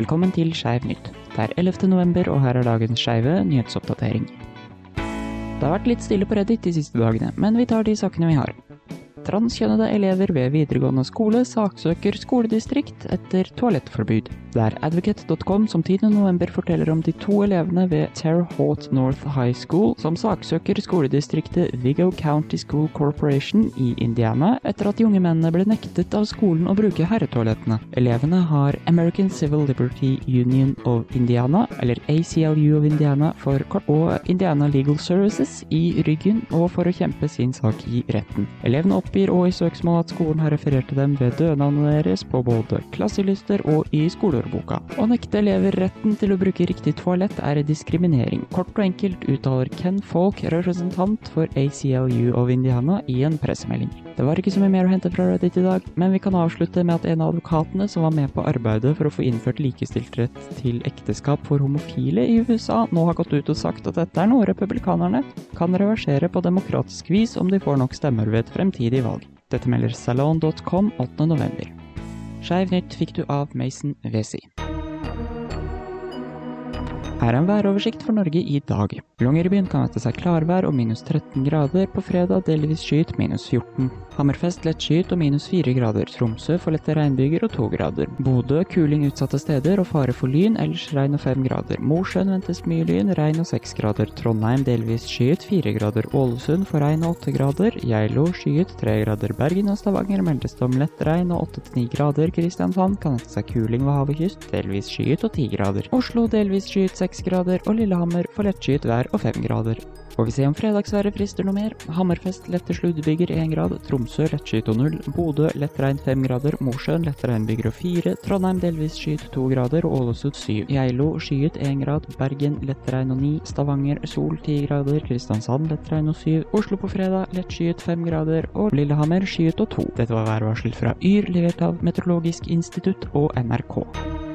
Velkommen til Skeiv nytt. Det er 11. november, og her er dagens skeive nyhetsoppdatering. Det har vært litt stille på Reddit de siste dagene, men vi tar de sakene vi har. Transkjønnede elever ved videregående skole saksøker skoledistrikt etter toalettforbud. Det er advocate.com som 10.11 forteller om de to elevene ved Terre Haute North High School som saksøker skoledistriktet Vigo County School Corporation i Indiana etter at de unge mennene ble nektet av skolen å bruke herretoalettene. Elevene har American Civil Liberty Union of Indiana, eller ACLU of Indiana for og Indiana Legal Services i ryggen og for å kjempe sin sak i retten. Elevene oppgir òg i søksmål at skolen har referert til dem ved dødnavnet deres på både klasselister og i skoleårboka. Å nekte elever retten til å bruke riktig toalett er diskriminering. Kort og enkelt uttaler Ken Falk, representant for ACLU of Indiana, i en pressemelding. Det var ikke så mye mer å hente fra Reddit i dag, men vi kan avslutte med at en av advokatene som var med på arbeidet for å få innført likestilt rett til ekteskap for homofile i USA, nå har gått ut og sagt at dette er noe republikanerne kan reversere på demokratisk vis om de får nok stemmer ved et fremtidig valg. Dette melder salon.com 8.11. Skeiv fikk du av Mason Wesi. Her er en væroversikt for Norge i dag. Longyearbyen kan vente seg klarvær og minus 13 grader. På fredag delvis skyet minus 14. Hammerfest lett skyet og minus 4 grader. Tromsø får lette regnbyger og 2 grader. Bodø kuling utsatte steder og fare for lyn, ellers regn og 5 grader. Mosjøen ventes mye lyn, regn og 6 grader. Trondheim delvis skyet 4 grader. Ålesund får regn og 8 grader. Geilo skyet 3 grader. Bergen og Stavanger meldes det om lett regn og 8-9 grader. Kristiansand kan vente seg kuling ved havet kyst, delvis skyet og 10 grader. Oslo delvis skyet 6 grader, og Lillehammer får lettskyet vær og 5 grader. Får vi se om fredagsværet frister noe mer. Hammerfest lette sluddbyger 1 grad, Tromsø lettskyet og 0, Bodø lett regn 5 grader, Mosjøen lett regnbyger og 4, Trondheim delvis skyet 2 grader. Ålesund 7. Geilo skyet 1 grad, Bergen lett regn og 9, Stavanger sol 10 grader, Kristiansand lett regn og 7, Oslo på fredag lettskyet 5 grader. Og Lillehammer skyet og 2. Dette var værvarsel fra Yr, levert av Meteorologisk institutt og NRK.